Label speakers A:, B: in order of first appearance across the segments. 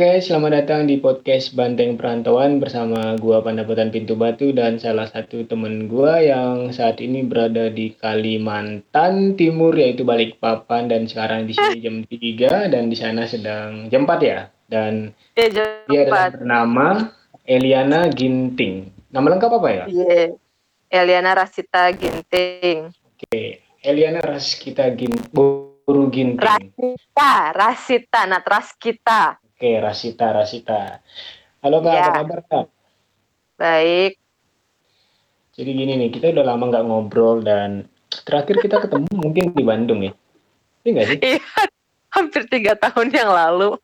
A: Oke, selamat datang di podcast Banteng Perantauan bersama gua Pandapatan Pintu Batu dan salah satu temen gua yang saat ini berada di Kalimantan Timur yaitu Balikpapan dan sekarang di sini jam 3 dan di sana sedang jam 4 ya. Dan
B: Iya, jam
A: dia adalah
B: 4.
A: bernama Eliana Ginting. Nama lengkap apa ya?
B: Iya. Eliana Rasita Ginting.
A: Oke, Eliana Raskita Gin Buru Ginting.
B: Rasita, Rasita, not Raskita.
A: Oke, Rasita, Rasita. Halo Kak,
B: Ya.
A: apa kabar Kak?
B: Baik.
A: Jadi gini nih, kita udah lama nggak ngobrol dan terakhir kita ketemu mungkin di Bandung ya. Iya nggak sih?
B: Iya, hampir tiga tahun yang lalu.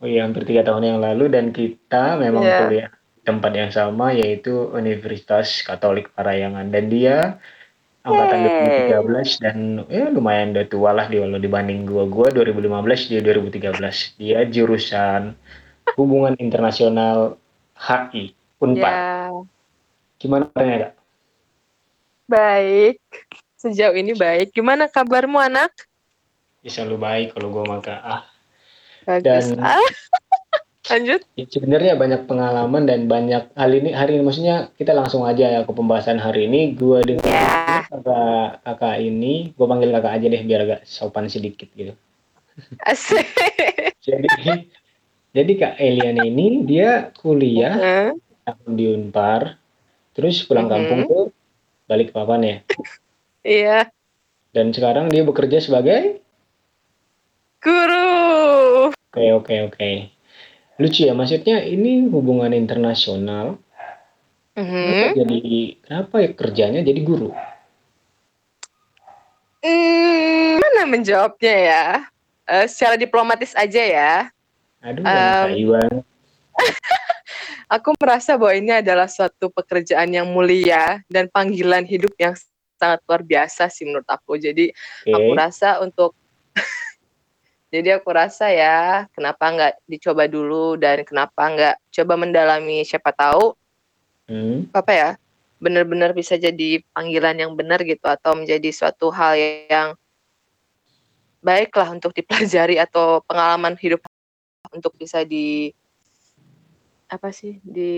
A: Oh iya, hampir tiga tahun yang lalu dan kita memang
B: Iya.
A: kuliah tempat yang sama yaitu Universitas Katolik Parayangan dan dia angkatan
B: Yeay.
A: 2013 dan ya lumayan udah tua lah di walau dibanding gua gua 2015 dia 2013 dia jurusan hubungan internasional HI Unpad
B: Ya,
A: gimana kabarnya kak?
B: baik. Sejauh ini baik. Gimana kabarmu anak?
A: Ya, selalu baik kalau gua maka ah
B: Bagus.
A: Dan-
B: Ah, lanjut.
A: Ya, sebenarnya banyak pengalaman dan banyak hal ini hari ini maksudnya kita langsung aja ya ke pembahasan hari ini. Gua dengar Kakak kakak ini, gua panggil kakak aja deh biar agak sopan sedikit gitu.
B: asik.
A: Jadi jadi kak Eliana ini dia kuliah
B: Heeh.
A: tahun di Unpar, terus pulang
B: Mhm.
A: kampung tuh balik papan ya.
B: Iya.
A: Dan sekarang dia bekerja sebagai
B: Guru.
A: oke oke oke. Lucu ya maksudnya ini hubungan internasional.
B: Mhm.
A: Kenapa jadi kenapa ya kerjanya jadi guru?
B: Hmm, mana menjawabnya ya? Eh, secara diplomatis aja ya.
A: Aduh, um.
B: Aku merasa bahwa ini adalah suatu pekerjaan yang mulia dan panggilan hidup yang sangat luar biasa sih menurut aku. Jadi aku
A: Oke.
B: rasa untuk jadi aku rasa ya kenapa nggak dicoba dulu dan kenapa nggak coba mendalami siapa tahu
A: Hmm.
B: apa ya benar-benar bisa jadi panggilan yang benar gitu atau menjadi suatu hal yang baiklah untuk dipelajari atau pengalaman hidup untuk bisa di apa sih di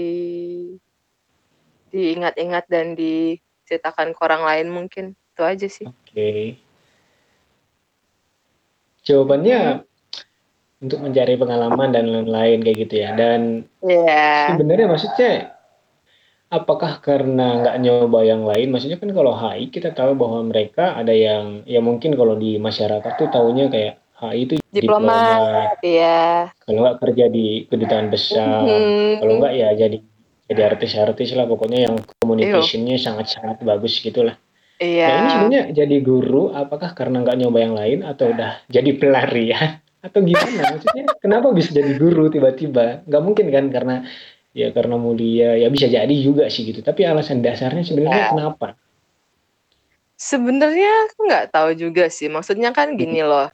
B: diingat-ingat dan diceritakan ke orang lain mungkin itu aja sih
A: Oke. Jawabannya untuk mencari pengalaman dan lain-lain kayak gitu ya. Dan
B: ya
A: sebenarnya maksudnya apakah karena nggak nyoba yang lain? Maksudnya kan kalau HI kita tahu bahwa mereka ada yang ya mungkin kalau di masyarakat tuh taunya kayak HI itu diploma,
B: diplomat ya
A: kalau nggak kerja di kedutaan besar,
B: Mhm.
A: kalau nggak ya jadi jadi artis-artis lah pokoknya yang communication-nya sangat-sangat bagus gitu lah. Nah ini
B: iya
A: sebenarnya jadi guru apakah karena nggak nyoba yang lain atau udah jadi pelarian atau gimana? Maksudnya kenapa bisa jadi guru tiba-tiba? Nggak mungkin kan karena ya karena mulia ya bisa jadi juga sih gitu. Tapi alasan dasarnya sebenarnya
B: Ya.
A: kenapa?
B: Sebenarnya aku nggak tahu juga sih. Maksudnya kan gini loh.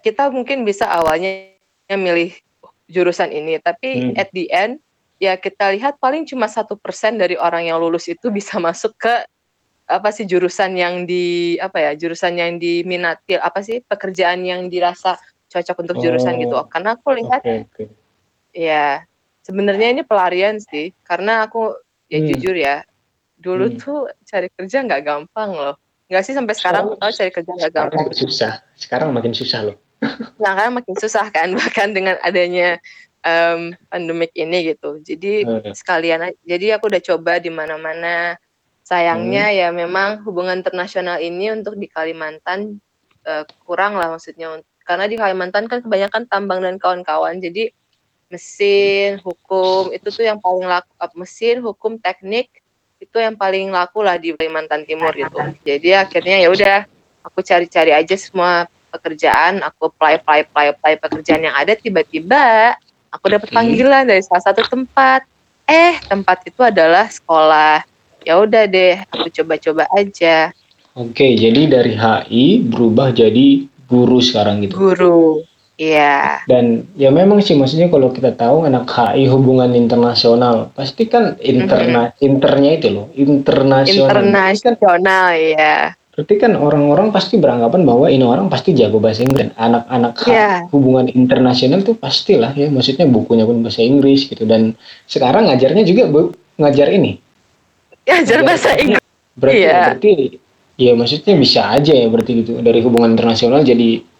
B: Kita mungkin bisa awalnya milih jurusan ini, tapi
A: Hmm.
B: at the end ya kita lihat paling cuma satu persen dari orang yang lulus itu bisa masuk ke apa sih jurusan yang di apa ya jurusan yang diminati apa sih pekerjaan yang dirasa cocok untuk jurusan gitu.
A: Oh,
B: Karena aku lihat
A: Oke oke.
B: ya sebenarnya ini pelarian sih. Karena aku ya
A: Hmm.
B: jujur ya dulu
A: Hmm.
B: tuh cari kerja nggak gampang loh. Nggak sih sampai sekarang aku tahu cari kerja nggak gampang.
A: susah. Sekarang makin susah loh.
B: Nah, kan makin susah kan bahkan dengan adanya em, pandemik ini gitu. Jadi
A: Hmm.
B: sekalian jadi aku udah coba di mana-mana. Sayangnya
A: Hmm.
B: ya memang hubungan internasional ini untuk di Kalimantan eh, kurang lah maksudnya karena di Kalimantan kan kebanyakan tambang dan kawan-kawan. Jadi mesin, hukum itu tuh yang paling laku eh, mesin, hukum, teknik itu yang paling laku lah di Kalimantan Timur gitu. Jadi akhirnya ya udah aku cari-cari aja semua pekerjaan, aku apply apply apply apply pekerjaan yang ada tiba-tiba aku dapat panggilan dari salah satu tempat. Eh, tempat itu adalah sekolah. Ya udah deh, aku coba-coba aja.
A: Oke, jadi dari HI berubah jadi guru sekarang gitu.
B: Guru. Iya.
A: Dan ya memang sih maksudnya kalau kita tahu anak HI hubungan internasional pasti kan interna internya itu loh internasional. Kan
B: Internasional ya.
A: Berarti kan orang-orang pasti beranggapan bahwa ini orang pasti jago bahasa Inggris. Anak-anak
B: Iya.
A: hubungan internasional tuh pastilah ya, maksudnya bukunya pun bahasa Inggris gitu. Dan sekarang ngajarnya juga bu, ngajar ini.
B: Ya, ajar
A: Ngajar
B: bahasa Inggris.
A: Berarti,
B: Iya.
A: berarti ya maksudnya bisa aja ya berarti gitu. Dari hubungan internasional jadi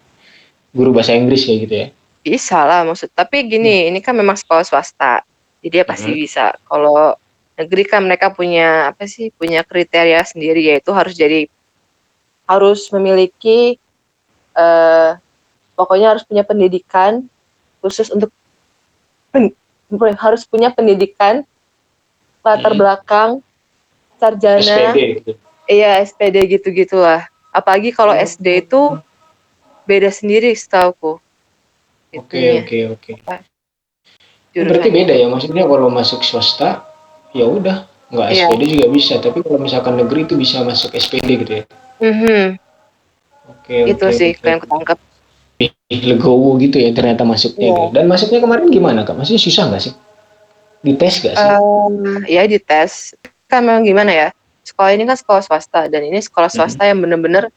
A: guru bahasa Inggris kayak gitu ya.
B: Bisa lah maksud. Tapi gini, ini kan memang sekolah swasta. Jadi ya pasti
A: Mhm.
B: bisa. Kalau negeri kan mereka punya apa sih? Punya kriteria sendiri yaitu harus jadi harus memiliki eh pokoknya harus punya pendidikan khusus untuk pen- harus punya pendidikan latar
A: Hmm.
B: belakang sarjana
A: SPD gitu.
B: iya SPD gitu-gitulah apalagi kalau
A: Oh.
B: SD itu beda sendiri setauku
A: Oke, oke, oke. Berarti beda ya, maksudnya kalau masuk swasta ya udah nggak
B: Iya.
A: SPD juga bisa, tapi kalau misalkan negeri itu bisa masuk SPD gitu ya.
B: Mhm,
A: Oke,
B: itu
A: oke,
B: sih
A: oke.
B: yang kutangkap
A: Ih, legowo gitu ya ternyata masuknya. Gitu. Dan masuknya kemarin gimana kak? Masih susah nggak sih? Dites nggak sih?
B: Eh, ya di tes kan memang gimana ya sekolah ini kan sekolah swasta dan ini sekolah
A: Mhm.
B: swasta yang bener-bener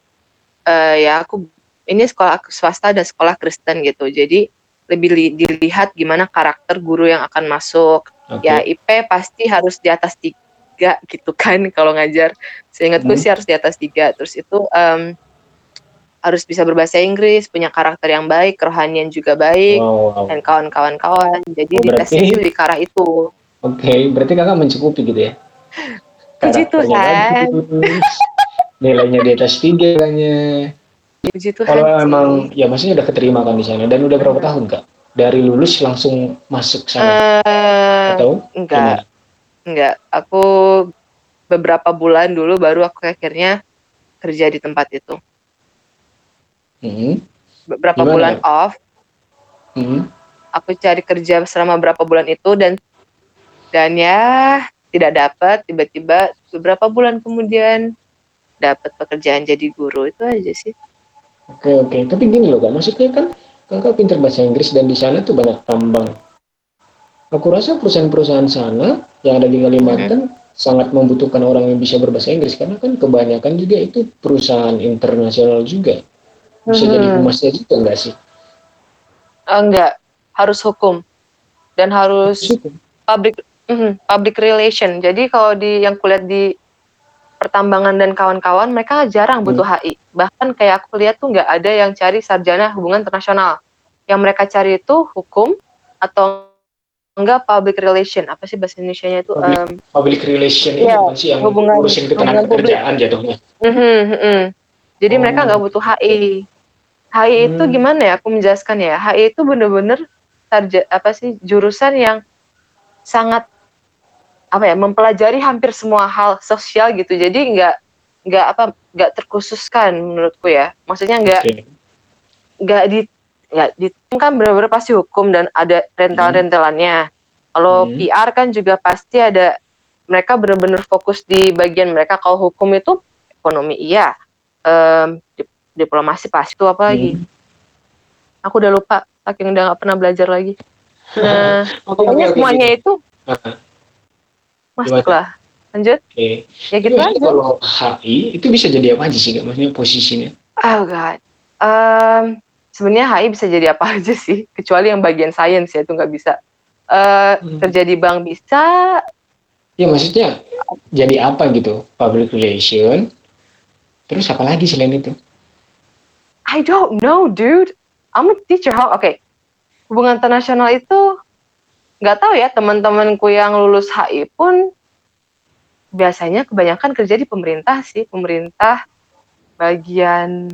B: eh, ya aku ini sekolah swasta dan sekolah Kristen gitu jadi lebih li- dilihat gimana karakter guru yang akan masuk
A: Oke.
B: ya IP pasti harus di atas tiga gitu kan kalau ngajar seingatku
A: Hmm.
B: sih harus di atas tiga terus itu em, harus bisa berbahasa Inggris punya karakter yang baik kerohanian juga baik
A: Wow, wow.
B: dan kawan-kawan kawan jadi
A: Oh,
B: di tesnya
A: berarti-
B: itu di arah itu
A: Oke, berarti kakak mencukupi gitu ya?
B: Puji Tuhan.
A: nilainya di atas tiga kayaknya.
B: Puji Tuhan.
A: Kalau emang ya maksudnya udah keterima kan di sana dan udah berapa tahun kak? Dari lulus langsung masuk sana?
B: Eh,
A: atau
B: enggak.
A: gimana?
B: enggak. Aku beberapa bulan dulu baru aku akhirnya kerja di tempat itu.
A: Hmm,
B: beberapa
A: Gimana?
B: bulan off.
A: Hmm.
B: aku cari kerja selama berapa bulan itu dan dan ya tidak dapat tiba-tiba beberapa bulan kemudian dapat pekerjaan jadi guru itu aja sih
A: Oke oke, tapi gini loh kak, maksudnya kan kakak pinter bahasa Inggris dan di sana tuh banyak tambang. Aku rasa perusahaan-perusahaan sana yang ada di Kalimantan sangat membutuhkan orang yang bisa berbahasa Inggris karena kan kebanyakan juga itu perusahaan internasional juga. Bisa jadi
B: Mhm.
A: humasnya juga enggak sih?
B: Eh, enggak harus hukum dan harus
A: Situ.
B: public mhm, public relation. Jadi kalau di yang kulihat di pertambangan dan kawan-kawan mereka jarang butuh HI. Bahkan kayak aku lihat tuh nggak ada yang cari sarjana hubungan internasional. Yang mereka cari itu hukum atau enggak public relation. Apa sih bahasa Indonesia-nya itu?
A: Public-
B: Em,
A: Public relation ini
B: Iya,
A: apa sih yang
B: hubungan-
A: ngurusin ketenaga kerjaan jatuhnya?
B: mhm, mhm. Jadi
A: Oh.
B: mereka nggak butuh HI. HI itu
A: Hmm.
B: gimana ya? Aku menjelaskan ya. HI itu bener-bener sarja apa sih jurusan yang sangat apa ya mempelajari hampir semua hal sosial gitu. Jadi nggak nggak apa nggak terkhususkan menurutku ya. Maksudnya nggak nggak di nggak di kan benar-benar pasti hukum dan ada rental-rentelannya. Kalau
A: Hmm.
B: PR kan juga pasti ada mereka benar-benar fokus di bagian mereka. Kalau hukum itu ekonomi iya. Dip- diplomasi pasti. Itu apa lagi?
A: Hmm.
B: aku udah lupa saking udah nggak pernah belajar lagi. Nah pokoknya semuanya itu masuk lah lanjut
A: Oke.
B: ya gitu aja
A: kalau HI itu bisa jadi apa aja sih kak? Maksudnya posisinya?
B: Oh god. Um, sebenarnya HI bisa jadi apa aja sih, kecuali yang bagian sains ya itu nggak bisa. Eh
A: Hmm.
B: kerja di bank bisa,
A: Ya maksudnya jadi apa gitu? Public relation. Terus apa lagi selain itu?
B: I don't know, dude. I'm a teacher how? Oke, hubungan internasional itu nggak tahu ya teman-temanku yang lulus HI pun biasanya kebanyakan kerja di pemerintah sih, pemerintah bagian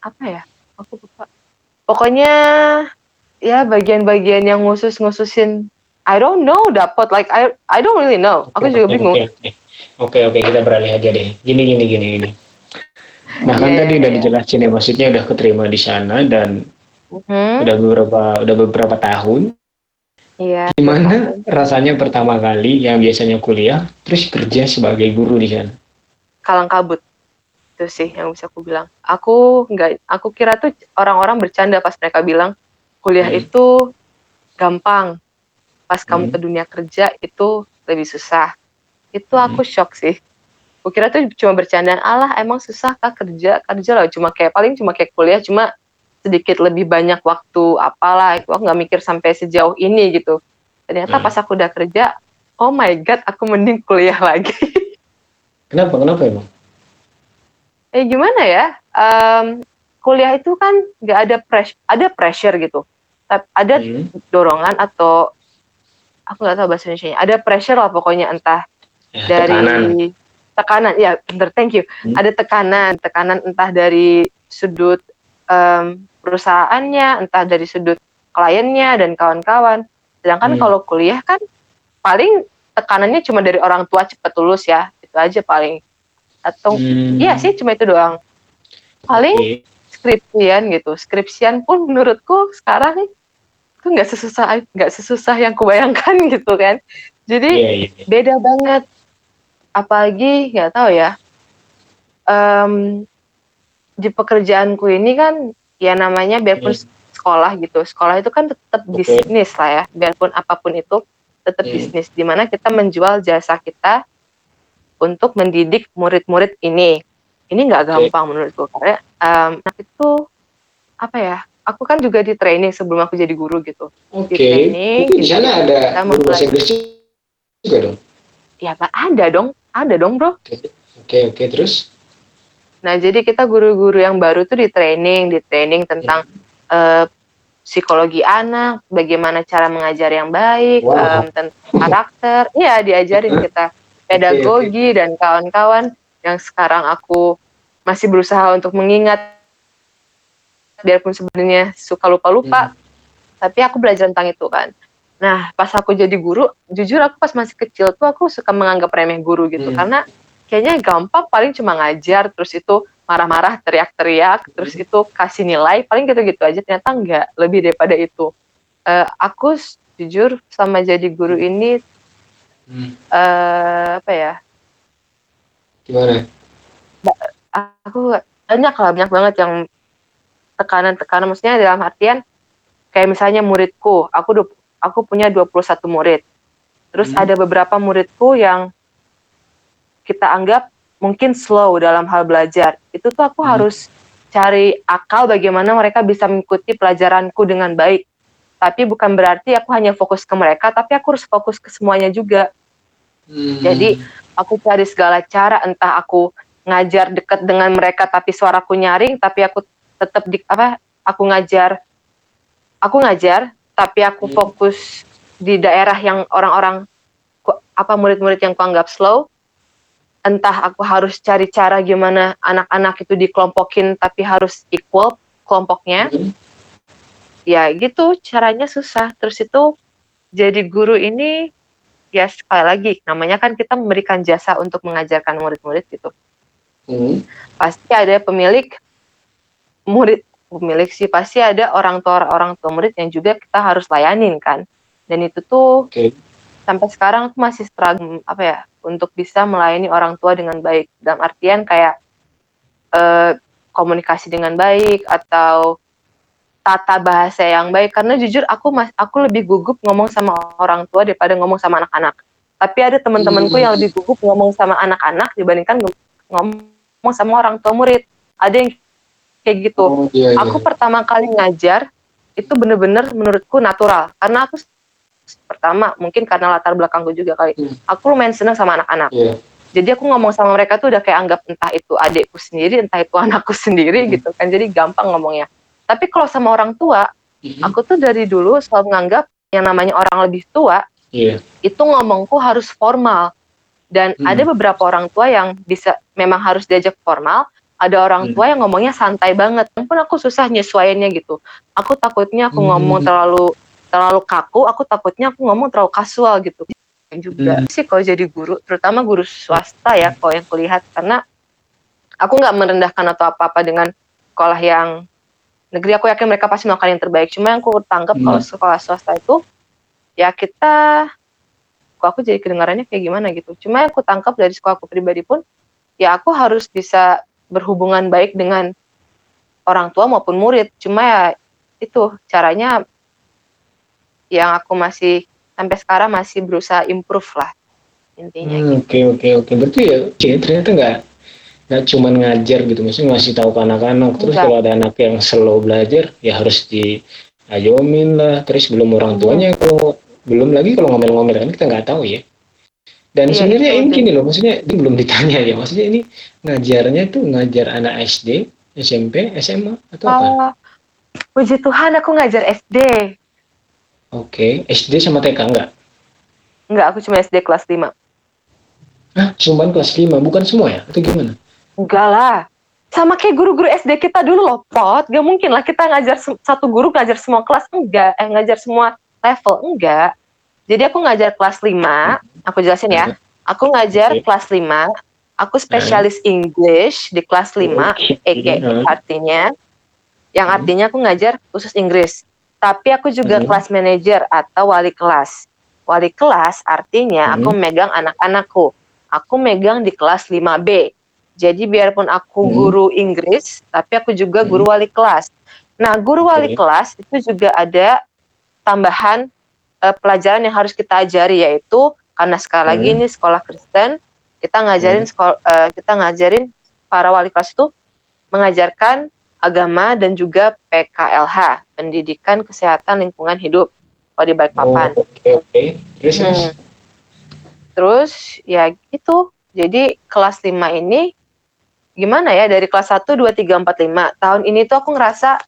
B: apa ya? Aku lupa. Pokoknya ya bagian-bagian yang ngusus-ngususin I don't know dapat like I I don't really know. Aku juga
A: Oke,
B: bingung.
A: Oke, oke. Oke, oke, kita beralih aja deh. Gini, gini, gini, gini. Nah kan
B: Iya,
A: tadi
B: iya,
A: udah
B: iya.
A: dijelasin ya, maksudnya udah keterima di sana dan
B: Hmm,
A: udah beberapa udah beberapa tahun.
B: Iya.
A: Gimana rasanya pertama kali yang biasanya kuliah, terus kerja sebagai guru di sana?
B: kalang kabut itu sih yang bisa aku bilang aku nggak aku kira tuh orang-orang bercanda pas mereka bilang kuliah
A: Hmm.
B: itu gampang pas kamu
A: Hmm.
B: ke dunia kerja itu lebih susah itu aku shock sih kukira tuh cuma bercandaan, "Alah emang susah Kak kerja, kerja lah cuma kayak paling cuma kayak kuliah cuma sedikit lebih banyak waktu apalah, aku nggak mikir sampai sejauh ini," gitu. Ternyata
A: Hmm.
B: pas aku udah kerja, oh my god aku mending kuliah lagi.
A: Kenapa kenapa emang?
B: Eh, gimana ya, mmm, kuliah itu kan nggak ada pres ada pressure gitu, ada
A: Hmm.
B: dorongan atau aku nggak tahu bahasa Indonesianya, ada pressure lah pokoknya entah
A: Ya,
B: dari
A: tekanan.
B: tekanan ya bener, thank you.
A: Hmm.
B: Ada tekanan tekanan entah dari sudut, mmm, perusahaannya, entah dari sudut kliennya dan kawan-kawan. Sedangkan
A: Hmm.
B: kalau kuliah kan paling tekanannya cuma dari orang tua cepet lulus ya, itu aja paling. Atau
A: Hmm.
B: iya sih cuma itu doang. Paling
A: Oke.
B: skripsian gitu, skripsian pun menurutku sekarang itu nggak sesusah nggak sesusah yang kubayangkan gitu kan. Jadi
A: Iya iya.
B: beda banget. Apalagi nggak tahu ya, mmm, di pekerjaanku ini kan ya namanya biarpun
A: Hmm.
B: sekolah gitu, sekolah itu kan tetap
A: Oke.
B: bisnis lah ya, biarpun apa pun itu tetap
A: Hmm.
B: bisnis, di mana kita menjual jasa kita untuk mendidik murid-murid ini. Ini nggak gampang menurutku karena, mmm, itu apa ya, aku kan juga di training sebelum aku jadi guru gitu.
A: Oke.
B: Di training,
A: Itu di sana ada
B: kita
A: guru bahasa Inggris juga dong?
B: ya Pak, ada dong ada dong Bro.
A: Oke oke oke, terus?
B: Nah, jadi kita guru-guru yang baru tuh di training, di training tentang eee, psikologi anak, bagaimana cara mengajar yang baik,
A: Wow.
B: mmm, tentang karakter, iya diajarin kita. Pedagogi dan kawan-kawan yang sekarang aku masih berusaha untuk mengingat biarpun sebenarnya suka lupa-lupa, tapi aku belajar tentang itu kan. Nah, pas aku jadi guru, jujur aku pas masih kecil tuh aku suka menganggap remeh guru gitu,
A: Hmm.
B: karena kayaknya gampang paling cuma ngajar, terus itu marah-marah, teriak-teriak, terus itu kasih nilai, paling gitu-gitu aja, ternyata enggak, lebih daripada itu. Eee, aku jujur selama jadi guru ini
A: Hmm.
B: eee, apa ya
A: Gimana?
B: aku banyak lah, banyak banget yang tekanan-tekanan, maksudnya dalam artian kayak misalnya muridku, aku aku punya 21 murid. Terus
A: Hmm.
B: ada beberapa muridku yang kita anggap mungkin slow dalam hal belajar. Itu tuh aku
A: Hmm.
B: harus cari akal bagaimana mereka bisa mengikuti pelajaranku dengan baik. Tapi bukan berarti aku hanya fokus ke mereka, tapi aku harus fokus ke semuanya juga.
A: Hmm.
B: Jadi aku cari segala cara, entah aku ngajar dekat dengan mereka tapi suaraku nyaring, tapi aku tetap di apa, aku ngajar aku ngajar, tapi aku
A: Hmm.
B: fokus di daerah yang orang-orang apa, murid-murid yang kuanggap slow. Entah aku harus cari cara gimana anak-anak itu dikelompokin tapi harus equal kelompoknya.
A: Hmm.
B: Ya gitu, caranya susah. Terus itu jadi guru ini, ya sekali lagi, namanya kan kita memberikan jasa untuk mengajarkan murid-murid gitu.
A: Hmm.
B: Pasti ada pemilik murid pemilik sih, pasti ada orang tua orang tua murid yang juga kita harus layanin kan. Dan itu tuh
A: Oke.
B: Sampai sekarang aku masih struggle, apa ya, untuk bisa melayani orang tua dengan baik. Dalam artian kayak, eee, komunikasi dengan baik atau tata bahasa yang baik, karena jujur aku mas aku lebih gugup ngomong sama orang tua daripada ngomong sama anak-anak. Tapi ada teman-temanku yang
A: Hmm.
B: lebih gugup ngomong sama anak-anak dibandingkan ngom ngomong sama orang tua murid. Ada yang kayak gitu.
A: Oh, iya iya.
B: Aku pertama kali ngajar, itu bener-bener menurutku natural, karena aku pertama mungkin karena latar belakangku juga kali,
A: Hmm.
B: aku lumayan senang sama anak-anak.
A: Iya.
B: Jadi aku ngomong sama mereka tuh udah kayak anggap entah itu adikku sendiri, entah itu anakku sendiri
A: Hmm.
B: gitu kan, jadi gampang ngomongnya. Tapi kalau sama orang tua,
A: Mhm.
B: aku tuh dari dulu selalu menganggap yang namanya orang lebih tua,
A: Iya.
B: itu ngomongku harus formal. Dan
A: Hmm.
B: ada beberapa orang tua yang bisa memang harus diajak formal, ada orang
A: Hmm.
B: tua yang ngomongnya santai banget. Pun aku susah nyesuaiinnya gitu. Aku takutnya aku ngomong
A: Hmm.
B: terlalu terlalu kaku, aku takutnya aku ngomong terlalu kasual gitu. Juga
A: Hmm.
B: sih kalau jadi guru, terutama guru swasta ya kalau yang kulihat karena aku nggak merendahkan atau apa-apa dengan sekolah yang negeri, aku yakin mereka pasti melakukan yang terbaik. Cuma yang aku tangkap
A: Hmm.
B: kalau sekolah swasta itu ya kita kok aku jadi kedengarannya kayak gimana gitu. Cuma yang aku tangkap dari sekolahku pribadi pun ya aku harus bisa berhubungan baik dengan orang tua maupun murid. Cuma ya itu caranya yang aku masih sampai sekarang masih berusaha improve lah. intinya
A: Hmm,
B: gitu.
A: Oke oke oke. Berarti ya, ternyata nggak nggak cuma ngajar gitu, maksudnya ngasih tahu ke anak-anak. Terus
B: Enggak.
A: kalau ada anak yang slow belajar, ya harus diayomin lah. Terus belum orang
B: Hmm.
A: tuanya kalau belum lagi kalau ngomel-ngomel kan kita nggak tahu ya. Dan
B: Iya,
A: sebenarnya
B: itu
A: ini gini loh, maksudnya ini belum ditanya ya. Maksudnya ini ngajarnya tuh ngajar anak SD, SMP, SMA atau apa?
B: Oh, puji Tuhan aku ngajar SD.
A: Oke, SD sama TK enggak?
B: Enggak, aku cuma SD kelas 5.
A: Hah, cuman kelas 5, bukan semua ya? Atau gimana?
B: Enggak lah. Sama kayak guru-guru SD kita dulu loh, Pot. Gak mungkin lah kita ngajar satu guru ngajar semua kelas. Enggak. Eh, ngajar semua level. Enggak. Jadi aku ngajar kelas 5. Aku jelasin ya. Aku ngajar
A: Oke.
B: kelas 5. Aku spesialis English di kelas 5.
A: Oke.
B: EK
A: Hmm.
B: artinya. Yang
A: Hmm.
B: artinya aku ngajar khusus Inggris. Tapi aku juga
A: Hmm.
B: kelas manager atau wali kelas. Wali kelas artinya aku
A: Hmm.
B: megang anak-anakku. Aku megang di kelas 5B. Jadi biarpun aku
A: Hmm.
B: guru Inggris, tapi aku juga
A: Hmm.
B: guru wali kelas. Nah, guru wali
A: Oke.
B: kelas itu juga ada tambahan eh, pelajaran yang harus kita ajari yaitu karena sekali lagi
A: Hmm.
B: ini sekolah Kristen, kita ngajarin sekolah kita ngajarin para wali kelas itu mengajarkan agama dan juga PKLH, Pendidikan Kesehatan Lingkungan Hidup. Kalau di
A: Oh,
B: Balikpapan.
A: oke oke. Terus terus.
B: Hmm. Terus ya gitu. Jadi kelas 5 ini gimana ya dari kelas 1 2 3 4 5. Tahun ini tuh aku ngerasa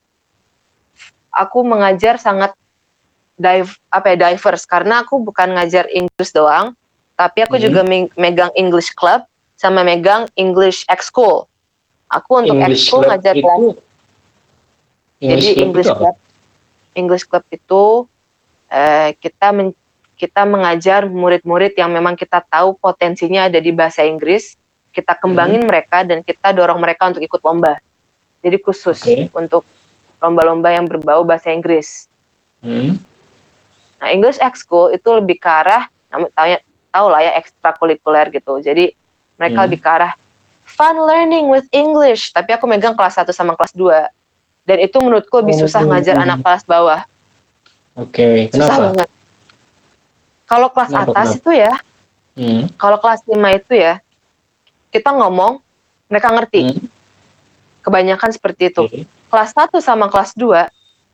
B: aku mengajar sangat dive apa ya diverse karena aku bukan ngajar Inggris doang, tapi aku
A: Hmm.
B: juga me- megang English Club sama megang English School. Aku untuk
A: English
B: School
A: club
B: ngajar
A: itu
B: kelas jadi
A: club
B: English? Club, English Club itu eh, kita men- kita mengajar murid-murid yang memang kita tahu potensinya ada di bahasa Inggris, kita kembangin
A: Hmm.
B: mereka dan kita dorong mereka untuk ikut lomba. Jadi khusus
A: Oke.
B: untuk lomba-lomba yang berbau bahasa Inggris.
A: Hmm.
B: Nah, English School itu lebih ke arah, namun tahu tahu lah ya ekstrakurikuler gitu. Jadi mereka
A: Hmm.
B: lebih ke arah fun learning with English. Tapi aku megang kelas 1 sama kelas 2. Dan itu menurutku lebih
A: Oh,
B: susah ngajar
A: hmm.
B: anak kelas bawah.
A: Oke,
B: Susah
A: kenapa?
B: banget. Kalau kelas
A: Kenapa,
B: atas
A: kenapa?
B: itu ya,
A: Hmm.
B: kalau kelas 5 itu ya, kita ngomong, mereka ngerti.
A: Hmm.
B: Kebanyakan seperti itu.
A: Oke.
B: Kelas 1 sama kelas 2,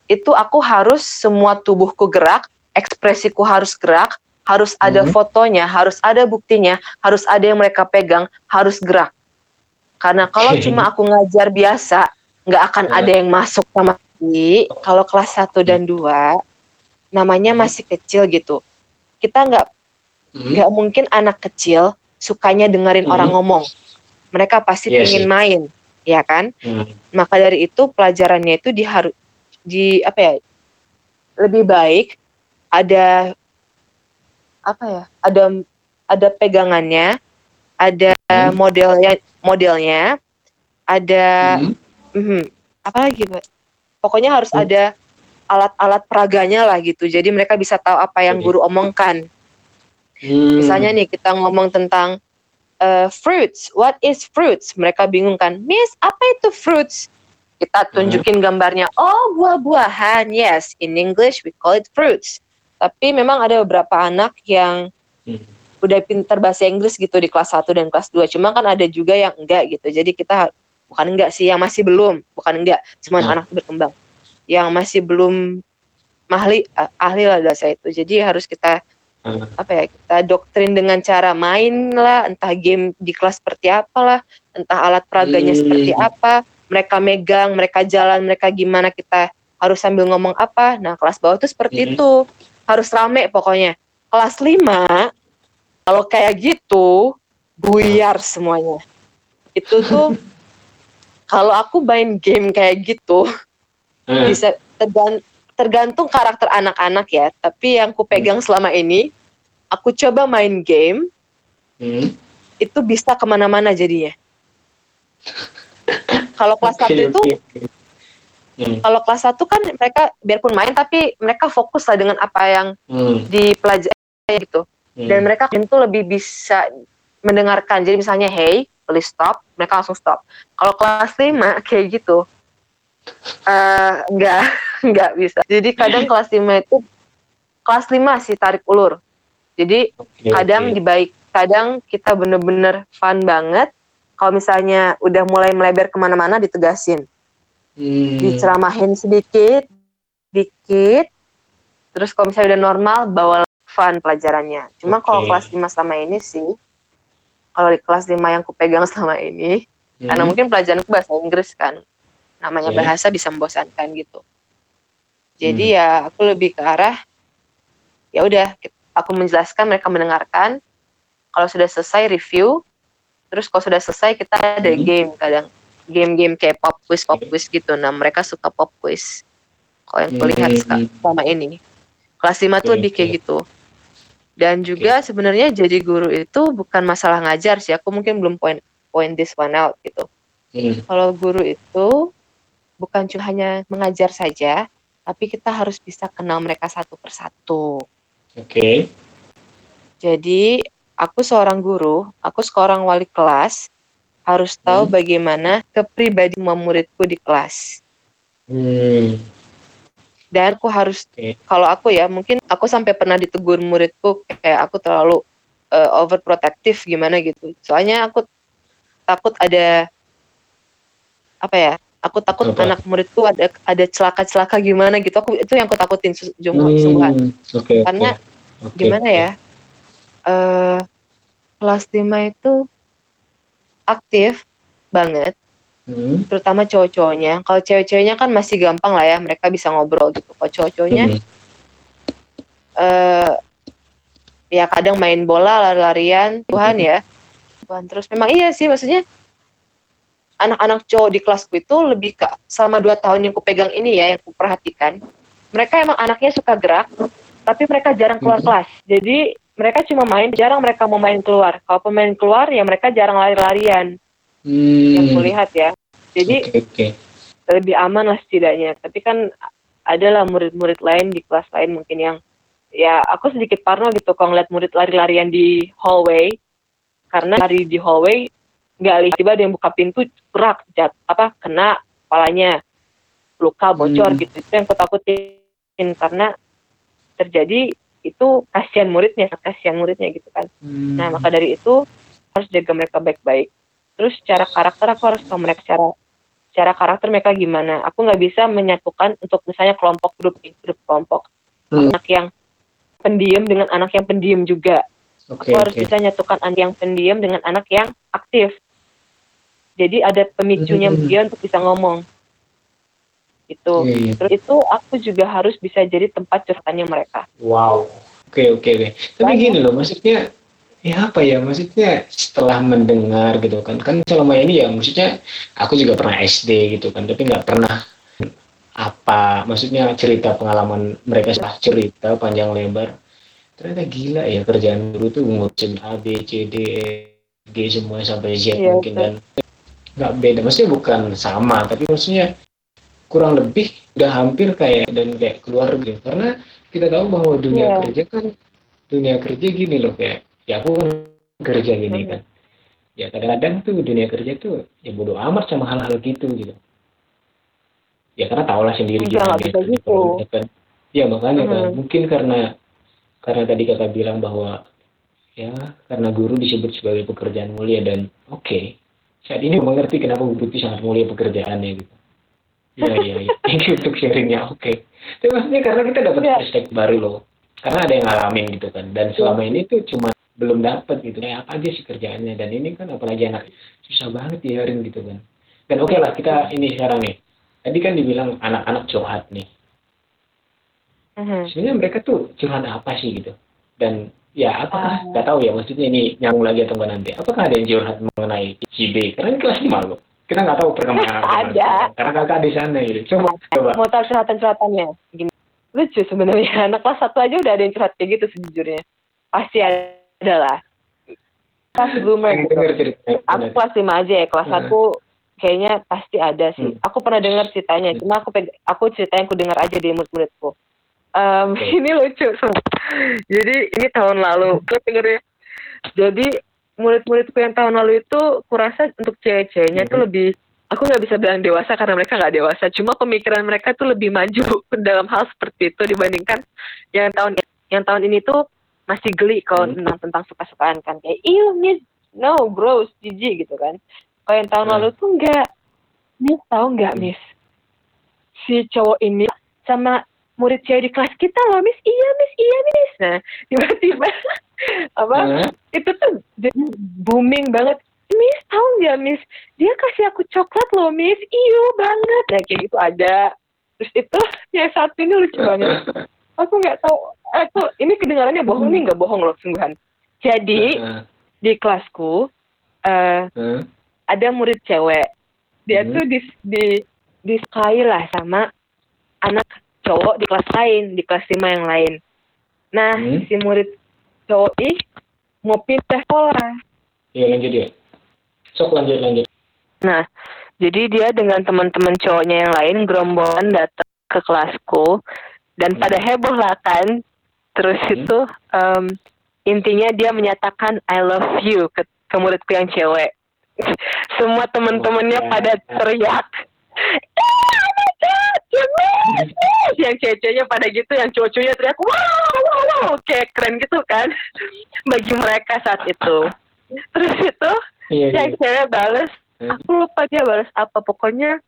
B: itu aku harus semua tubuhku gerak, ekspresiku harus gerak, harus ada
A: Hmm.
B: fotonya, harus ada buktinya, harus ada yang mereka pegang, harus gerak. Karena kalau cuma aku ngajar biasa, nggak akan
A: Ya.
B: ada yang masuk sama sekali. Kalau kelas 1 dan 2, namanya
A: Hmm.
B: masih kecil gitu. Kita nggak
A: Hmm.
B: nggak mungkin anak kecil sukanya dengerin
A: Hmm.
B: orang ngomong. Mereka pasti
A: Iya
B: ingin main, ya kan?
A: Hmm.
B: Maka dari itu pelajarannya itu diharu di apa ya? Lebih baik ada apa ya? Ada ada pegangannya, ada
A: Hmm.
B: modelnya modelnya, ada
A: Hmm.
B: Mhm, apa lagi, Mbak? Pokoknya harus
A: Hmm.
B: ada alat-alat peraganya lah gitu. Jadi mereka bisa tahu apa yang guru omongkan.
A: Hmm.
B: Misalnya nih kita ngomong tentang eh, fruits, what is fruits? Mereka bingung kan, Miss, apa itu fruits? Kita tunjukin gambarnya, oh buah-buahan, yes, in English we call it fruits. Tapi memang ada beberapa anak yang
A: Hmm.
B: udah pintar bahasa Inggris gitu di kelas 1 dan kelas 2. Cuma kan ada juga yang enggak gitu. Jadi kita bukan enggak sih, yang masih belum, bukan enggak, cuma
A: Hmm.
B: anak berkembang. Yang masih belum ahli ahli lah bahasa itu. Jadi harus kita
A: Hmm.
B: apa ya kita doktrin dengan cara main lah entah game di kelas seperti apalah entah alat peraganya
A: Hmm.
B: seperti apa mereka megang mereka jalan mereka gimana kita harus sambil ngomong apa nah kelas bawah tuh seperti
A: Hmm.
B: itu harus rame pokoknya kelas 5 kalau kayak gitu buyar semuanya itu tuh kalau aku main game kayak gitu
A: Hmm.
B: bisa tergan- tergantung karakter anak-anak ya. Tapi yang ku pegang selama ini, aku coba main game
A: Hmm.
B: itu bisa ke mana-mana jadinya. Kalau kelas satu itu.
A: Hmm.
B: kalau kelas satu kan mereka biarpun main tapi mereka fokus lah dengan apa yang
A: Hmm.
B: dipelajari gitu.
A: Hmm.
B: Dan mereka itu lebih bisa mendengarkan. Jadi misalnya, hey, please stop, mereka langsung stop. Kalau kelas 5 kayak gitu, eh enggak, enggak bisa. Jadi kadang kelas 5 itu, kelas 5 sih tarik ulur. Jadi
A: Oke,
B: kadang
A: oke.
B: dibaik kadang kita bener-bener fun banget kalau misalnya udah mulai melebar ke mana-mana ditegasin
A: Hmm.
B: diceramahin sedikit dikit terus kalau misalnya udah normal bawa fun pelajarannya cuma kalau
A: Oke.
B: kelas 5 selama ini sih kalau di kelas 5 yang kupegang selama ini
A: Hmm.
B: karena mungkin pelajaranku bahasa Inggris kan namanya
A: Oke.
B: bahasa bisa membosankan gitu jadi
A: Hmm.
B: ya aku lebih ke arah ya udah aku menjelaskan mereka mendengarkan kalau sudah selesai review terus kalau sudah selesai kita ada
A: Hmm.
B: game kadang game-game kayak pop quiz pop quiz gitu nah mereka suka pop quiz kalau yang kulihat
A: Hmm.
B: selama ini kelas 5 tuh lebih kayak gitu dan juga sebenarnya jadi guru itu bukan masalah ngajar sih aku mungkin belum point point this one out gitu
A: Hmm.
B: kalau guru itu bukan cuma hanya mengajar saja tapi kita harus bisa kenal mereka satu persatu
A: Oke.
B: jadi aku seorang guru aku seorang wali kelas harus tahu
A: Hmm.
B: bagaimana kepribadian muridku di kelas
A: Hmm.
B: Dan aku harus kalau aku ya mungkin aku sampai pernah ditegur muridku kayak aku terlalu uh, overprotective gimana gitu soalnya aku takut ada apa ya aku takut
A: Apa?
B: anak muridku ada ada celaka-celaka gimana gitu aku itu yang aku takutin jumlah sungguhan
A: Hmm. Oke.
B: Karena
A: Oke,
B: gimana ya eh kelas 5 itu aktif banget
A: Hmm.
B: terutama cowok-cowoknya. Kalau cewek-ceweknya kan masih gampang lah ya mereka bisa ngobrol gitu. Kalau cowok-cowoknya
A: Hmm.
B: eh ya kadang main bola lari-larian Tuhan ya. Tuhan terus. Memang iya sih maksudnya anak-anak cowok di kelasku itu lebih ke selama dua tahun yang kupegang ini ya yang kuperhatikan mereka emang anaknya suka gerak tapi mereka jarang keluar
A: Mhm.
B: kelas. Jadi mereka cuma main jarang mereka mau main keluar. Kalau pemain keluar ya mereka jarang lari-larian yang
A: Hmm.
B: kulihat ya jadi
A: Oke, oke.
B: lebih aman lah setidaknya. Tapi kan adalah murid-murid lain di kelas lain mungkin yang ya aku sedikit parno gitu kalau ngeliat murid lari-larian di hallway karena lari di hallway nggak lihat tiba ada yang buka pintu gerak jat apa kena kepalanya luka bocor
A: Hmm.
B: gitu itu yang aku takutin karena terjadi itu kasihan muridnya kasihan muridnya gitu kan
A: Hmm.
B: Nah, maka dari itu harus jaga mereka baik-baik. Terus secara karakter aku harus tahu mereka secara secara karakter mereka gimana. Aku nggak bisa menyatukan untuk misalnya kelompok grup grup kelompok
A: Hmm.
B: anak yang pendiam dengan anak yang pendiam juga.
A: Oke,
B: Aku harus
A: oke.
B: bisa nyatukan anak yang pendiam dengan anak yang aktif. Jadi ada pemicunya
A: Hmm.
B: dia untuk bisa ngomong. Itu.
A: Iya, iya.
B: Terus itu aku juga harus bisa jadi tempat curhatannya mereka.
A: Wow. Oke, oke, oke. Tapi
B: Banyak.
A: gini loh, maksudnya ya apa ya? Maksudnya setelah mendengar gitu kan, kan selama ini ya maksudnya aku juga pernah SD gitu kan, tapi nggak pernah apa, maksudnya cerita pengalaman mereka setelah cerita panjang lebar. Ternyata gila ya kerjaan guru tuh ngurusin A, B, C, D, E, G semua sampai Z
B: Iya,
A: mungkin dan nggak beda, maksudnya bukan sama, tapi maksudnya kurang lebih udah hampir kayak dan kayak keluarga karena kita tahu bahwa dunia
B: Iya.
A: kerja kan dunia kerja gini loh kayak ya aku kan kerja gini
B: Mhm.
A: kan ya kadang-kadang tuh dunia kerja tuh ya bodo amat sama hal-hal gitu gitu ya karena tau lah sendiri
B: Enggak, gitu.
A: kita kan ya makanya kan
B: Mhm.
A: mungkin karena karena tadi kakak bilang bahwa ya karena guru disebut sebagai pekerjaan mulia dan oke saat ini mengerti kenapa guru itu sangat mulia pekerjaannya gitu Iya iya iya. Thank you untuk sharingnya. Oke. Tapi maksudnya karena kita dapat
B: Iya.
A: perspektif baru loh. Karena ada yang ngalamin gitu kan. Dan selama ini tuh cuma belum dapat gitu. Kayak apa aja sih kerjaannya. Dan ini kan apalagi anak susah banget diajarin gitu kan. Dan oke lah kita ini sekarang nih. Tadi kan dibilang anak-anak curhat nih.
B: Mhm.
A: Sebenarnya mereka tuh curhat apa sih gitu. Dan ya apakah
B: Ah.
A: nggak tahu ya maksudnya ini nyambung lagi atau enggak nanti. Apakah ada yang curhat mengenai si B? Karena ini kelas 5 loh. Kita nggak tahu perkembangan.
B: Ada.
A: Karena kakak di sana gitu. Coba coba.
B: mau tahu curhatan-curhatannya gini lucu sebenarnya anak kelas satu aja udah ada yang curhat kayak gitu sejujurnya pasti ada lah kelas bloomer
A: Pengen
B: gitu. aku kelas lima aja ya kelas
A: Hmm.
B: satu kayaknya pasti ada sih.
A: Hmm.
B: aku pernah dengar ceritanya cuma aku aku cerita yang aku dengar aja di murid-muridku. Em,
A: Oke.
B: ini lucu jadi ini tahun lalu. Aku denger ya? Jadi murid-muridku yang tahun lalu itu kurasa untuk cewek-ceweknya tuh
A: Mhm.
B: lebih aku nggak bisa bilang dewasa karena mereka nggak dewasa. Cuma pemikiran mereka tuh lebih maju dalam hal seperti itu dibandingkan yang tahun yang tahun ini tuh masih geli kalau
A: Hmm.
B: tentang tentang suka-sukaan kan. Kayak iya miss no gross jijik gitu kan. Kalau yang tahun
A: Hmm.
B: lalu tuh enggak. Miss tahu nggak
A: Hmm.
B: miss si cowok ini sama murid cewek di kelas kita loh miss iya miss iya miss nah tiba-tiba apa
A: Hah?
B: itu tuh booming banget. Miss tahu nggak miss dia kasih aku coklat loh miss iyo banget. Nah kayak gitu ada. Terus itu yang satu ini lucu banget. Aku nggak tahu aku ini kedengarannya bohong nih nggak bohong loh sungguhan jadi
A: Hah?
B: di kelasku eh
A: Hah?
B: ada murid cewek dia
A: Hmm.
B: tuh di di disukai lah sama anak cowok di kelas lain di kelas lima yang lain nah
A: Hmm.
B: si murid cowok ih mau pindah sekolah
A: Iya lanjut ya. Sok lanjut lanjut.
B: nah jadi dia dengan teman-teman cowoknya yang lain gerombolan datang ke kelasku dan
A: Hmm.
B: pada heboh lah kan terus
A: Hmm.
B: itu em, intinya dia menyatakan I love you ke, ke muridku yang cewek semua teman-temannya
A: Wah.
B: pada teriak yang cewek-ceweknya pada gitu yang cowok-cowoknya teriak wow wow wow kayak keren gitu kan bagi mereka saat itu terus itu
A: Iya iya.
B: yang cewek balas
A: Hmm.
B: aku lupa dia balas apa pokoknya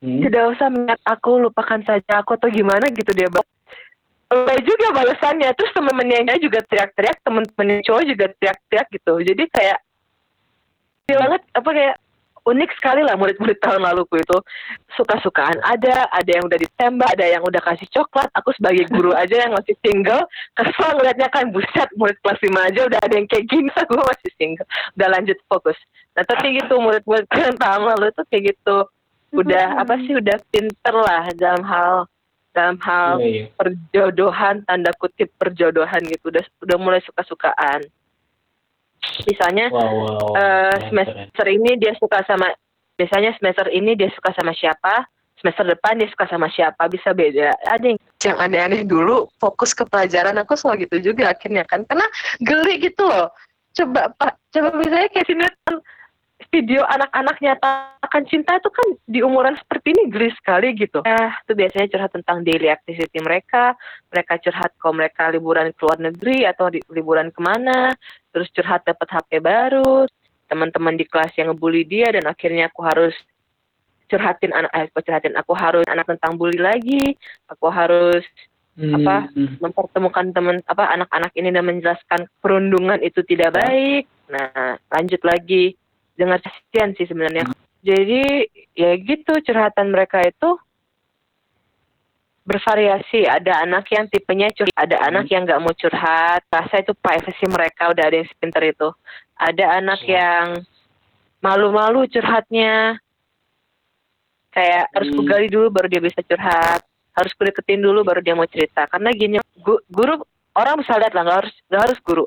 A: Hmm.
B: tidak usah mengingat aku lupakan saja aku atau gimana gitu dia balas Lebay juga balasannya. Terus temen-temennya juga teriak-teriak temen-temennya cowok juga teriak-teriak gitu. Jadi kayak banget apa kayak unik sekali lah murid-murid tahun laluku itu. Suka-sukaan ada ada yang udah ditembak ada yang udah kasih coklat. Aku sebagai guru aja yang masih single kesel ngeliatnya kan buset murid kelas 5 aja udah ada yang kayak gini aku masih single. Udah lanjut fokus. Nah tapi gitu murid-murid tahun lalu itu kayak gitu. Udah apa sih udah pinter lah dalam hal dalam hal
A: Iya iya.
B: perjodohan tanda kutip perjodohan gitu. Udah udah mulai suka-sukaan. Misalnya
A: Wow wow.
B: eh,
A: Keren,
B: semester ini dia suka sama biasanya semester ini dia suka sama siapa? Semester depan dia suka sama siapa? Bisa beda. Ada yang yang aneh-aneh dulu fokus ke pelajaran. Aku selalu gitu juga akhirnya kan. Karena geli gitu loh. Coba pak coba misalnya kayak sinetron video anak-anak nyatakan cinta itu kan di umuran seperti ini geli sekali gitu. Nah, itu biasanya curhat tentang daily activity mereka, mereka curhat kalau mereka liburan ke luar negeri atau di, liburan ke mana, terus curhat dapat HP baru, teman-teman di kelas yang ngebully dia dan akhirnya aku harus curhatin anak, eh, aku curhatin aku harus anak tentang bully lagi, aku harus
A: Hmm,
B: apa,
A: hmm.
B: mempertemukan teman apa anak-anak ini dan menjelaskan perundungan itu tidak baik. Nah, lanjut lagi dengan kasihan sih sebenarnya. Jadi ya gitu curhatan mereka itu bervariasi. Ada anak yang tipenya curhat, ada anak yang nggak mau curhat. Rasa itu privacy mereka udah ada yang sepinter itu. Ada anak
A: Siap.
B: yang malu-malu curhatnya. Kayak harus
A: Hmm.
B: kugali dulu baru dia bisa curhat. Harus kudeketin dulu baru dia mau cerita. Karena gini, gu- guru orang bisa lihat lah nggak harus nggak harus guru.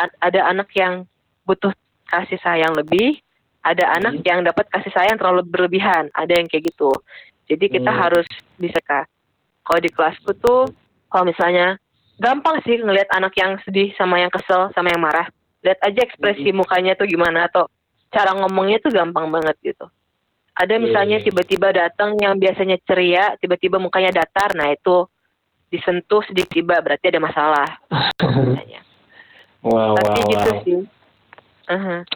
B: A- ada anak yang butuh kasih sayang lebih, ada anak
A: Hmm.
B: yang dapat kasih sayang terlalu berlebihan, ada yang kayak gitu. Jadi kita
A: Hmm.
B: harus bisa kak. Kalau di kelasku tuh, kalau misalnya gampang sih ngelihat anak yang sedih sama yang kesel sama yang marah. Lihat aja ekspresi
A: Hmm.
B: mukanya tuh gimana atau cara ngomongnya tuh gampang banget gitu. Ada
A: Iya,
B: misalnya
A: iya,
B: tiba-tiba datang yang biasanya ceria, tiba-tiba mukanya datar, nah itu disentuh sedikit tiba berarti ada masalah.
A: wow
B: Tapi
A: wow
B: gitu
A: wow.
B: sih.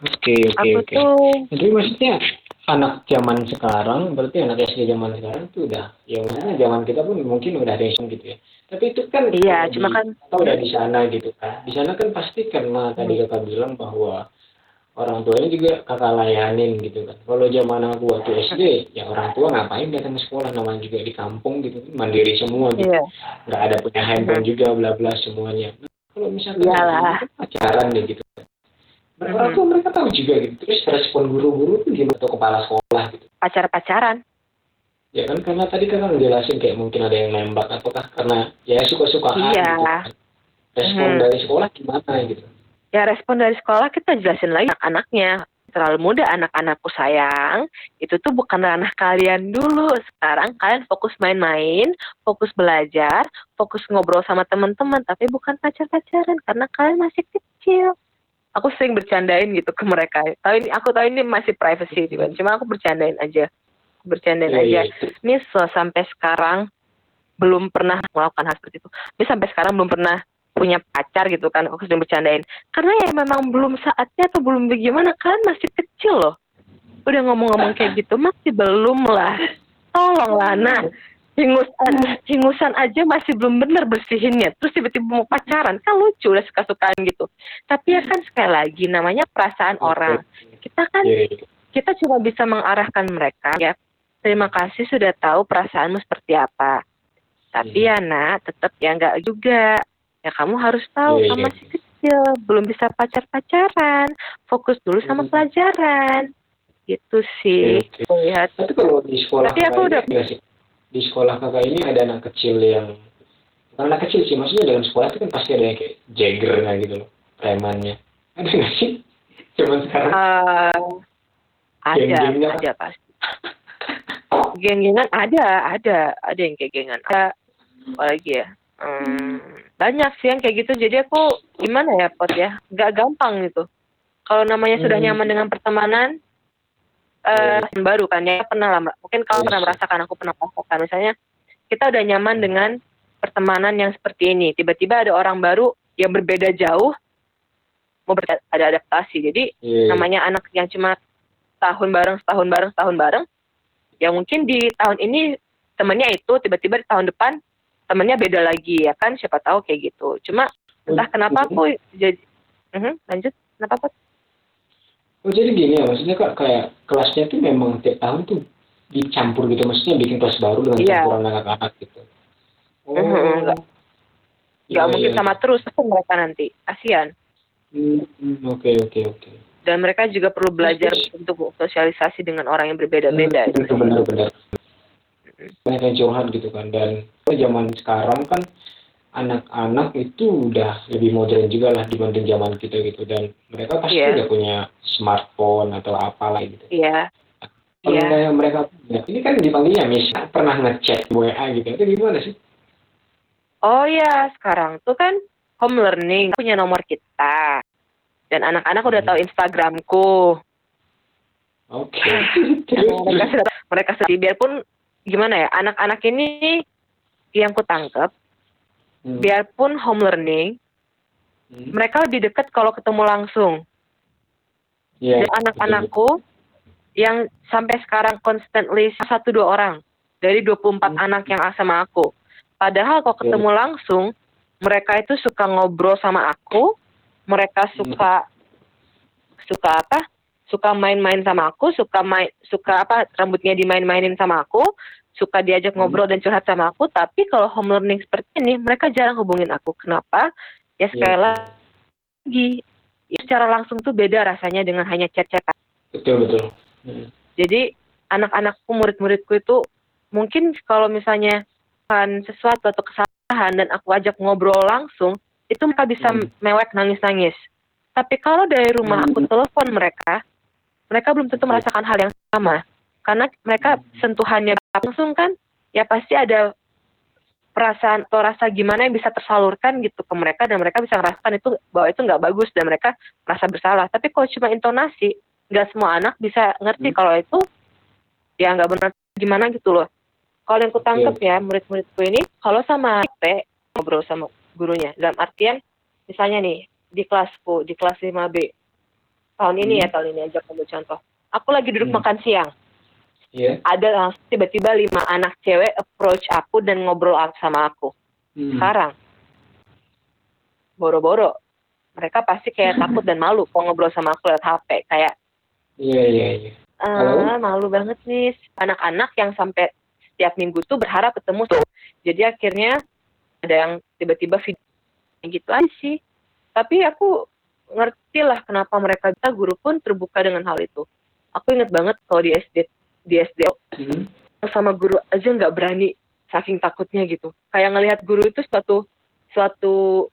A: Oke oke oke.
B: tuh
A: Jadi maksudnya anak zaman sekarang, berarti anak SD zaman sekarang tuh udah, ya maksudnya zaman kita pun mungkin udah racing gitu ya. Tapi itu kan
B: Iya,
A: kalau
B: cuma
A: di-
B: kan-
A: kita udah di sana gitu kan. Di sana kan pasti karena tadi kakak bilang bahwa orang tuanya juga kakak layanin gitu kan. Kalau zaman aku waktu SD, ya orang tua ngapain datang ke sekolah, namanya juga di kampung gitu, mandiri semua gitu.
B: iya.
A: Nggak ada punya handphone juga, bla bla semuanya. Nah, kalau misalkan gitu, pacaran deh gitu. Mereka orang tua mereka tahu juga gitu. Terus respon guru-guru tuh gimana atau kepala sekolah gitu.
B: pacar-pacaran.
A: Ya kan karena tadi kan ngejelasin kayak mungkin ada yang nembak ataukah karena ya suka-sukaan
B: Iya.
A: gitu kan. Respon
B: Hmm.
A: dari sekolah gimana gitu.
B: Ya respon dari sekolah kita jelasin lagi anak-anaknya. Terlalu muda anak-anakku sayang, itu tuh bukan ranah kalian dulu. Sekarang kalian fokus main-main, fokus belajar, fokus ngobrol sama teman-teman, tapi bukan pacar-pacaran karena kalian masih kecil. Aku sering bercandain gitu ke mereka. Tahu ini aku tahu ini masih privacy gitu kan. Cuma aku bercandain aja. Bercandain
A: Iya,
B: aja.
A: iya.
B: Ini so, sampai sekarang belum pernah melakukan hal seperti itu. Ini sampai sekarang belum pernah punya pacar gitu kan aku sedang bercandain karena ya memang belum saatnya atau belum bagaimana kan masih kecil loh udah ngomong-ngomong kayak gitu masih belum lah tolonglah nah hingusan hingusan aja masih belum bener bersihinnya. Terus tiba-tiba mau pacaran kan lucu udah suka-sukaan gitu. Tapi ya kan sekali lagi namanya perasaan orang. Kita kan
A: Iya, iya.
B: kita cuma bisa mengarahkan mereka ya. Terima kasih sudah tahu perasaanmu seperti apa. Tapi ya nak tetap ya enggak juga. Ya kamu harus tahu
A: Iya,
B: kamu
A: iya.
B: masih kecil. Belum bisa pacar-pacaran. Fokus dulu sama
A: Hmm.
B: pelajaran. Gitu sih.
A: Tapi kalau di sekolah
B: Tapi aku udah-?
A: Di sekolah kakak ini ada anak kecil yang bukan anak kecil sih, maksudnya dalam sekolah itu kan pasti ada yang kayak jaggernya gitu loh, premannya. Ada nggak sih? Cuman sekarang
B: Eh, ada
A: Geng-gengnya.
B: ada pasti geng-gengan ada ada ada yang kayak gengan ada apa lagi ya Hmm, banyak sih yang kayak gitu jadi aku gimana ya pot ya nggak gampang gitu kalau namanya sudah
A: Hmm.
B: nyaman dengan pertemanan eh baru kan ya pernah lah Mbak. mungkin
A: Iya
B: kalau pernah
A: sih.
B: merasakan aku pernah merasakan misalnya kita udah nyaman dengan pertemanan yang seperti ini tiba-tiba ada orang baru yang berbeda jauh mau ber- ada adaptasi jadi
A: Iya, iya.
B: namanya anak yang cuma tahun bareng setahun bareng setahun bareng ya mungkin di tahun ini temennya itu tiba-tiba di tahun depan temennya beda lagi ya kan siapa tahu kayak gitu cuma entah kenapa aku jadi Mhm, lanjut kenapa Pot?
A: Oh jadi gini ya, maksudnya kak kayak kelasnya tuh memang tiap tahun tuh dicampur gitu, maksudnya bikin kelas baru dengan
B: Iya.
A: campuran anak-anak gitu. Oh,
B: enggak. nggak
A: Iya,
B: mungkin
A: iya.
B: sama terus tuh mereka nanti kasihan
A: Hmm, hmm, Oke oke oke.
B: dan mereka juga perlu belajar untuk sosialisasi dengan orang yang berbeda-beda
A: Hmm, Benar-benar. Banyak yang curhat gitu kan dan zaman sekarang kan anak-anak itu udah lebih modern juga lah dibanding zaman kita gitu dan mereka pasti
B: Iya.
A: udah punya smartphone atau apalah gitu.
B: iya
A: Kalau
B: Iya.
A: kayak mereka punya, ini kan dipanggilnya miss pernah ngechat WA gitu itu gimana sih?
B: Oh ya, sekarang tuh kan home learning punya nomor kita. Dan anak-anak udah tahu Instagramku.
A: Oke.
B: mereka sudah mereka sudah biarpun gimana ya, anak-anak ini yang ku tangkap,
A: Hmm.
B: biarpun home learning,
A: Hmm.
B: mereka lebih dekat kalau ketemu langsung.
A: Iya.
B: Dan anak-anakku yang sampai sekarang constantly satu dua orang dari 24
A: Hmm.
B: anak yang sama aku. Padahal kalau ketemu langsung, mereka itu suka ngobrol sama aku, mereka
A: Hmm.
B: suka suka apa? Suka main-main sama aku, suka main suka apa rambutnya dimain-mainin sama aku, suka diajak
A: Hmm.
B: ngobrol dan curhat sama aku, tapi kalau home learning seperti ini, mereka jarang hubungin aku. Kenapa? Ya sekali
A: Iya.
B: lagi, ya, secara langsung tuh beda rasanya dengan hanya chat-chatan.
A: Betul betul. Hmm.
B: Jadi anak-anakku, murid-muridku itu mungkin kalau misalnya kan sesuatu atau kesalahan dan aku ajak ngobrol langsung, itu mereka bisa
A: Hmm.
B: mewek nangis-nangis. Tapi kalau dari rumah aku
A: Hmm.
B: telepon mereka, mereka belum tentu merasakan hal yang sama. Karena mereka
A: Hmm.
B: sentuhannya langsung kan, ya pasti ada perasaan atau rasa gimana yang bisa tersalurkan gitu ke mereka dan mereka bisa merasakan itu bahwa itu nggak bagus dan mereka merasa bersalah. Tapi kalau cuma intonasi, nggak semua anak bisa ngerti
A: Hmm.
B: kalau itu ya nggak benar gimana gitu loh. Kalau yang kutangkep
A: Iya.
B: ya murid-muridku ini, kalau sama IP ngobrol sama gurunya dalam artian misalnya nih di kelasku di kelas 5B tahun ini
A: Hmm.
B: ya tahun ini aja kamu contoh. Aku lagi duduk
A: Hmm.
B: makan siang
A: Iya.
B: ada langsung tiba-tiba lima anak cewek approach aku dan ngobrol sama aku.
A: Hmm.
B: Sekarang, boro-boro, mereka pasti kayak takut dan malu kalau ngobrol sama aku lewat HP. Kayak,
A: Iya iya iya.
B: Ah malu banget nih. Anak-anak yang sampai setiap minggu tuh berharap ketemu tuh. Jadi akhirnya ada yang tiba-tiba video gitu aja sih. Tapi aku ngerti lah kenapa mereka bisa guru pun terbuka dengan hal itu. Aku inget banget kalau di SD di SD
A: Hmm.
B: sama guru aja nggak berani saking takutnya gitu. Kayak ngelihat guru itu suatu suatu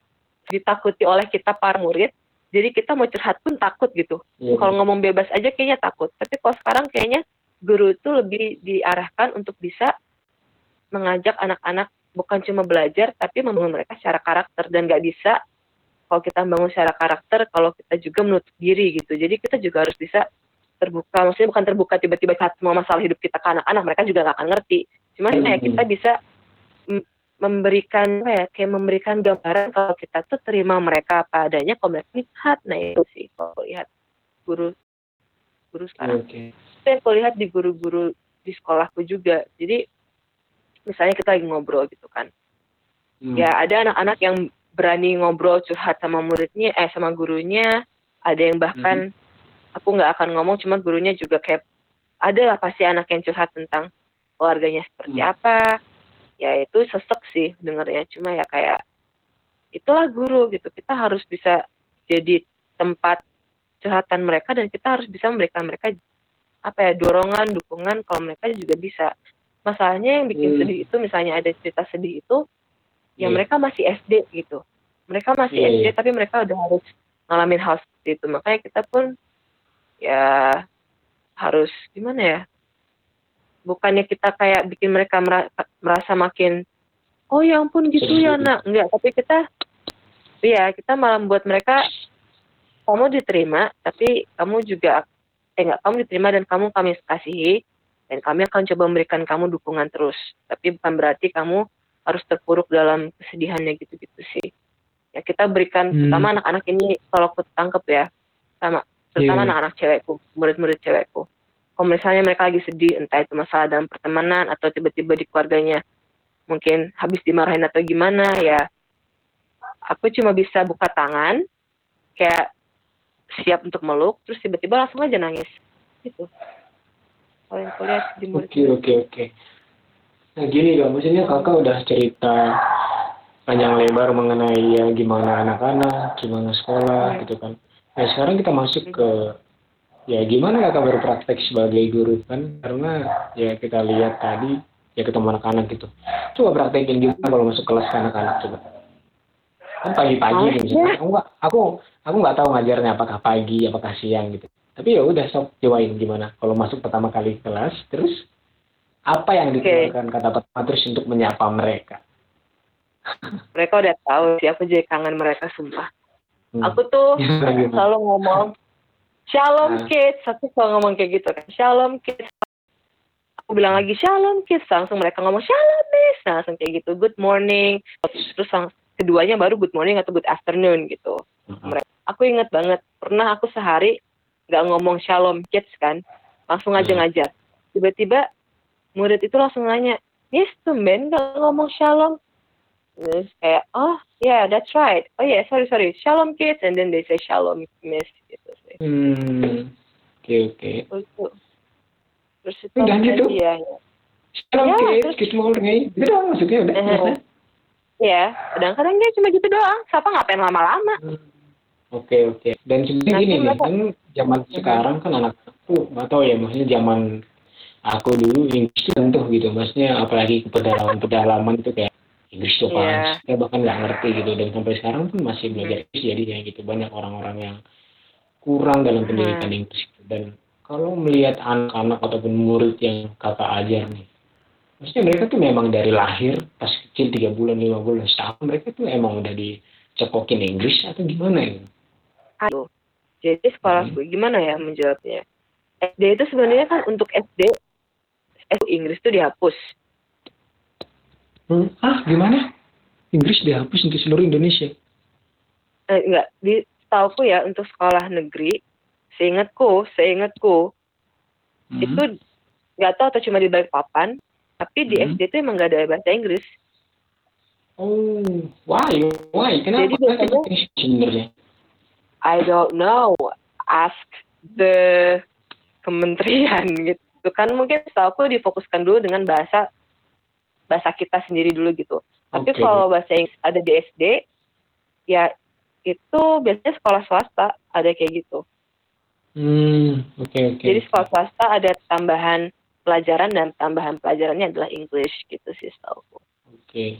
B: ditakuti oleh kita para murid jadi kita mau curhat pun takut gitu.
A: Iya.
B: kalau ngomong bebas aja kayaknya takut. Tapi kalau sekarang kayaknya guru itu lebih diarahkan untuk bisa mengajak anak-anak bukan cuma belajar tapi membangun mereka secara karakter. Dan nggak bisa kalau kita membangun secara karakter kalau kita juga menutup diri gitu. Jadi kita juga harus bisa terbuka maksudnya bukan terbuka tiba-tiba saat semua masalah hidup kita ke anak-anak mereka juga nggak akan ngerti. Cuman
A: Hmm.
B: ya kita bisa mm, memberikan ya kayak memberikan gambaran kalau kita tuh terima mereka apa adanya kalau mereka lihat. Nah itu sih kalau lihat guru guru sekarang.
A: Oke.
B: itu yang aku lihat di guru-guru di sekolahku juga. Jadi misalnya kita lagi ngobrol gitu kan.
A: Hmm.
B: ya ada anak-anak yang berani ngobrol curhat sama muridnya eh sama gurunya. Ada yang bahkan aku nggak akan ngomong cuma gurunya juga kayak ada lah pasti anak yang curhat tentang keluarganya seperti
A: Hmm.
B: apa ya itu sesek sih dengarnya cuma ya kayak itulah guru gitu kita harus bisa jadi tempat curhatan mereka dan kita harus bisa memberikan mereka apa ya dorongan dukungan kalau mereka juga bisa masalahnya yang bikin
A: Hmm.
B: sedih itu misalnya ada cerita sedih itu ya
A: Iya.
B: mereka masih SD gitu mereka masih
A: Iya,
B: SD
A: iya.
B: tapi mereka udah harus ngalamin hal seperti itu makanya kita pun ya harus gimana ya bukannya kita kayak bikin mereka mera- merasa makin oh ya ampun gitu ya nak. Enggak tapi kita iya kita malah membuat mereka kamu diterima tapi kamu juga eh enggak kamu diterima dan kamu kami kasihi dan kami akan coba memberikan kamu dukungan terus. Tapi bukan berarti kamu harus terpuruk dalam kesedihannya gitu-gitu sih. Ya kita berikan
A: Hmm.
B: terutama anak-anak ini kalau aku tangkep ya sama terutama
A: Iya.
B: anak-anak cewekku murid-murid cewekku kalau misalnya mereka lagi sedih entah itu masalah dalam pertemanan atau tiba-tiba di keluarganya mungkin habis dimarahin atau gimana ya aku cuma bisa buka tangan kayak siap untuk meluk terus tiba-tiba langsung aja nangis gitu kalau yang kulihat di murid
A: Oke oke oke. Nah gini dong, maksudnya kakak udah cerita panjang lebar mengenai ya gimana anak-anak, gimana sekolah
B: Hmm.
A: gitu kan. Nah sekarang kita masuk ke ya gimana kakak berpraktek sebagai guru kan? Karena ya kita lihat tadi ya ketemu anak-anak gitu. Coba praktekin gimana kalau masuk kelas ke anak-anak coba. Kan pagi-pagi nih misalnya. Aku nggak aku aku nggak tahu ngajarnya apakah pagi apakah siang gitu. Tapi ya udah sok cobain gimana kalau masuk pertama kali ke kelas terus apa yang dikeluarkan kata pertama terus untuk menyapa mereka.
B: mereka udah tahu sih aku jadi kangen mereka sumpah. Aku tuh selalu ngomong shalom
A: Nah.
B: kids. Aku selalu ngomong kayak gitu kan shalom kids. Aku bilang lagi shalom kids. Langsung mereka ngomong shalom miss. Nah, langsung kayak gitu good morning. Terus keduanya baru good morning atau good afternoon gitu.
A: Heeh.
B: aku inget banget pernah aku sehari nggak ngomong shalom kids kan langsung aja
A: Hmm.
B: ngajar tiba-tiba murid itu langsung nanya Miss tumben nggak ngomong shalom terus kayak oh yeah that's right oh yeah sorry sorry shalom kids and then they say shalom miss gitu sih
A: Hmm. Oke oke.
B: terus itu terus itu
A: Udah gitu?
B: lagi ya
A: Shalom
B: Ya,
A: kids,
B: terus-
A: good morning. Gitu doang maksudnya udah.
B: Eh,
A: selesai.
B: ya kadang-kadang dia cuma gitu doang siapa ngapain lama-lama
A: Hmm. Oke oke. Dan sebenarnya gini nih,
B: mereka-
A: kan zaman sekarang kan anak aku nggak tahu ya, maksudnya zaman aku dulu Inggris tentu gitu, maksudnya apalagi ke pedalaman-pedalaman itu kayak Inggris tuh pas, saya bahkan nggak ngerti gitu dan sampai sekarang pun masih belajar Inggris jadi kayak gitu banyak orang-orang yang kurang dalam pendidikan
B: Hmm.
A: Inggris dan kalau melihat anak-anak ataupun murid yang kakak ajar nih, maksudnya mereka tuh memang dari lahir pas kecil tiga bulan lima bulan setahun mereka tuh emang udah dicekokin Inggris atau gimana ya?
B: Aduh. Jadi sekolah
A: Hmm.
B: gue gimana ya menjawabnya? SD itu sebenarnya kan untuk SD SD Inggris itu dihapus.
A: Hmm, ah gimana? Inggris dihapus untuk seluruh Indonesia.
B: Eh, enggak, di setauku ya untuk sekolah negeri, seingatku, seingatku
A: Hmm.
B: itu nggak tahu atau cuma di balik papan, tapi di
A: Hmm.
B: SD itu emang nggak ada bahasa Inggris.
A: Oh, why? Why? Kenapa?
B: Jadi biasanya-
A: sebenarnya?
B: I don't know. Ask the kementerian gitu kan mungkin setahu aku difokuskan dulu dengan bahasa bahasa kita sendiri dulu gitu. Tapi kalau bahasa Inggris ada di SD, ya itu biasanya sekolah swasta ada kayak gitu.
A: Hmm, oke oke.
B: Jadi sekolah swasta ada tambahan pelajaran dan tambahan pelajarannya adalah English gitu sih setahu.
A: Oke.